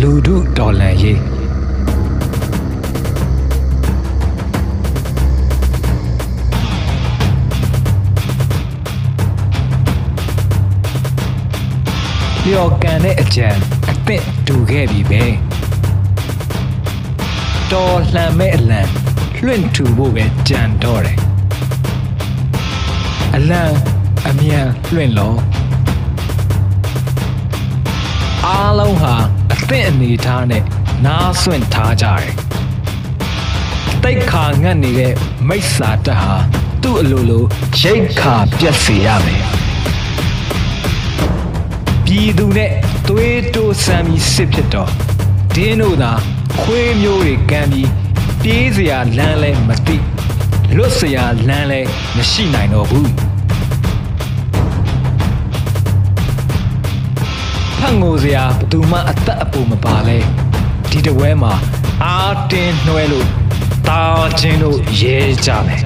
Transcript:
လူထုတော်လှန်ရေးလျော်ကန်တဲ့အကြံအသင့်တူခဲ့ပြီပဲ တော်လှန်မဲ့အလံလွင့်ထူဖို့ပဲကြံတော့တယ်အလံအမြန်လွင့်လို့အားလုံးဟာအသင့်အနေထားနဲ့နားဆွင့်ထားကြတယ်။တိတ်ခါငတ်နေတဲ့မိစ္ဆာတက်ဟာသူ့အလိုလိုရိတ်ခါပြက်စေရမယ်။ပြည်သူနဲ့သွေးတိုးဆမ်းပြီးစစ်ဖြစ်တော့ဒင်းတို့သာ ခွေးမျိုးတွေကမ်းပြီးပြေးစရာလမ်းလဲမသိလွတ်စရာလမ်းလဲမရှိနိုင်တော့ဘူး။ဖတ်ငိုစရာဘယ်သူမှအသက်အပူမပါလဲဒီတပွဲမှာအာတင်းနှွဲလို့တာချင်းတို့ရဲကြမယ်